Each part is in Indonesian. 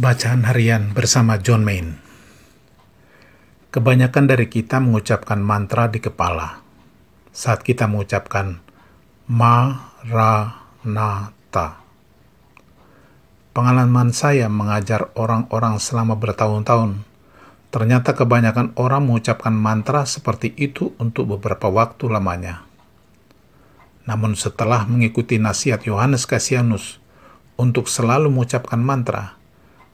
Bacaan harian bersama John Main. Kebanyakan dari kita mengucapkan mantra di kepala saat kita mengucapkan Maranatha. Pengalaman saya mengajar orang-orang selama bertahun-tahun, ternyata kebanyakan orang mengucapkan mantra seperti itu untuk beberapa waktu lamanya. Namun setelah mengikuti nasihat Yohanes Kasianus untuk selalu mengucapkan mantra,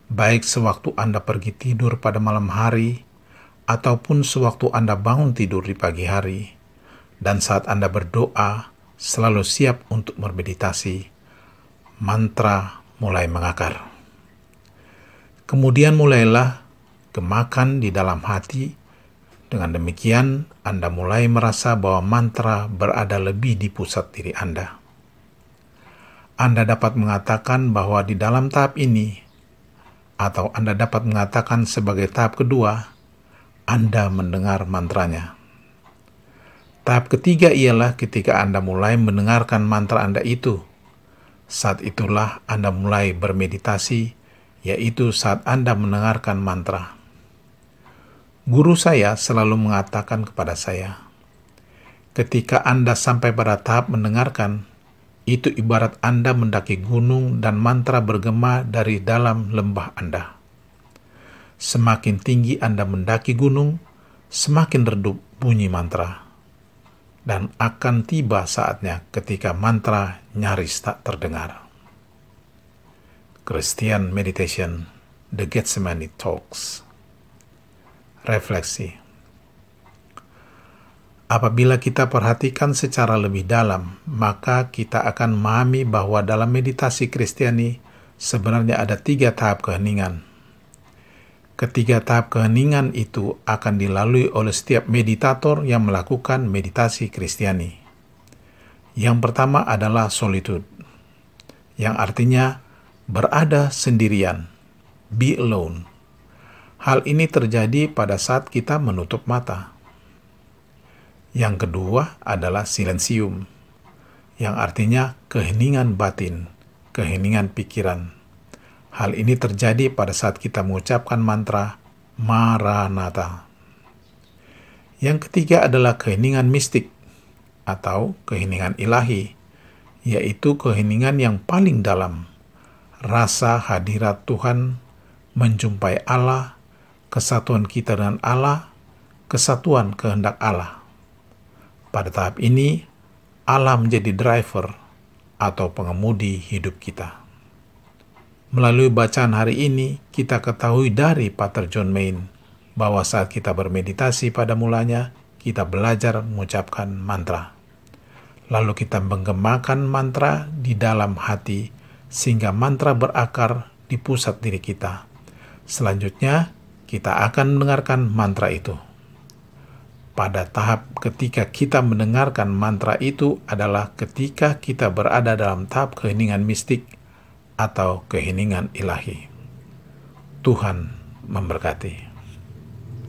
baik sewaktu Anda pergi tidur pada malam hari, ataupun sewaktu Anda bangun tidur di pagi hari, dan saat Anda berdoa, selalu siap untuk bermeditasi, mantra mulai mengakar. Kemudian mulailah kemakan di dalam hati, dengan demikian Anda mulai merasa bahwa mantra berada lebih di pusat diri Anda. Anda dapat mengatakan bahwa di dalam tahap ini atau Anda dapat mengatakan sebagai tahap kedua, Anda mendengar mantranya. Tahap ketiga ialah ketika Anda mulai mendengarkan mantra Anda itu. Saat itulah Anda mulai bermeditasi, yaitu saat Anda mendengarkan mantra. Guru saya selalu mengatakan kepada saya, ketika Anda sampai pada tahap mendengarkan, itu ibarat Anda mendaki gunung dan mantra bergema dari dalam lembah Anda. Semakin tinggi Anda mendaki gunung, semakin redup bunyi mantra. Dan akan tiba saatnya ketika mantra nyaris tak terdengar. Christian Meditation The Gethsemane Talks Refleksi Apabila kita perhatikan secara lebih dalam, maka kita akan memahami bahwa dalam meditasi Kristiani sebenarnya ada tiga tahap keheningan. Ketiga tahap keheningan itu akan dilalui oleh setiap meditator yang melakukan meditasi Kristiani. Yang pertama adalah solitude, yang artinya berada sendirian, be alone. Hal ini terjadi pada saat kita menutup mata yang kedua adalah silensium, yang artinya keheningan batin, keheningan pikiran. Hal ini terjadi pada saat kita mengucapkan mantra Maranatha. Yang ketiga adalah keheningan mistik atau keheningan ilahi, yaitu keheningan yang paling dalam, rasa hadirat Tuhan, menjumpai Allah, kesatuan kita dengan Allah, kesatuan kehendak Allah. Pada tahap ini, Allah menjadi driver atau pengemudi hidup kita. Melalui bacaan hari ini, kita ketahui dari Pater John Main bahwa saat kita bermeditasi pada mulanya, kita belajar mengucapkan mantra. Lalu kita menggemakan mantra di dalam hati sehingga mantra berakar di pusat diri kita. Selanjutnya, kita akan mendengarkan mantra itu pada tahap ketika kita mendengarkan mantra itu adalah ketika kita berada dalam tahap keheningan mistik atau keheningan ilahi. Tuhan memberkati.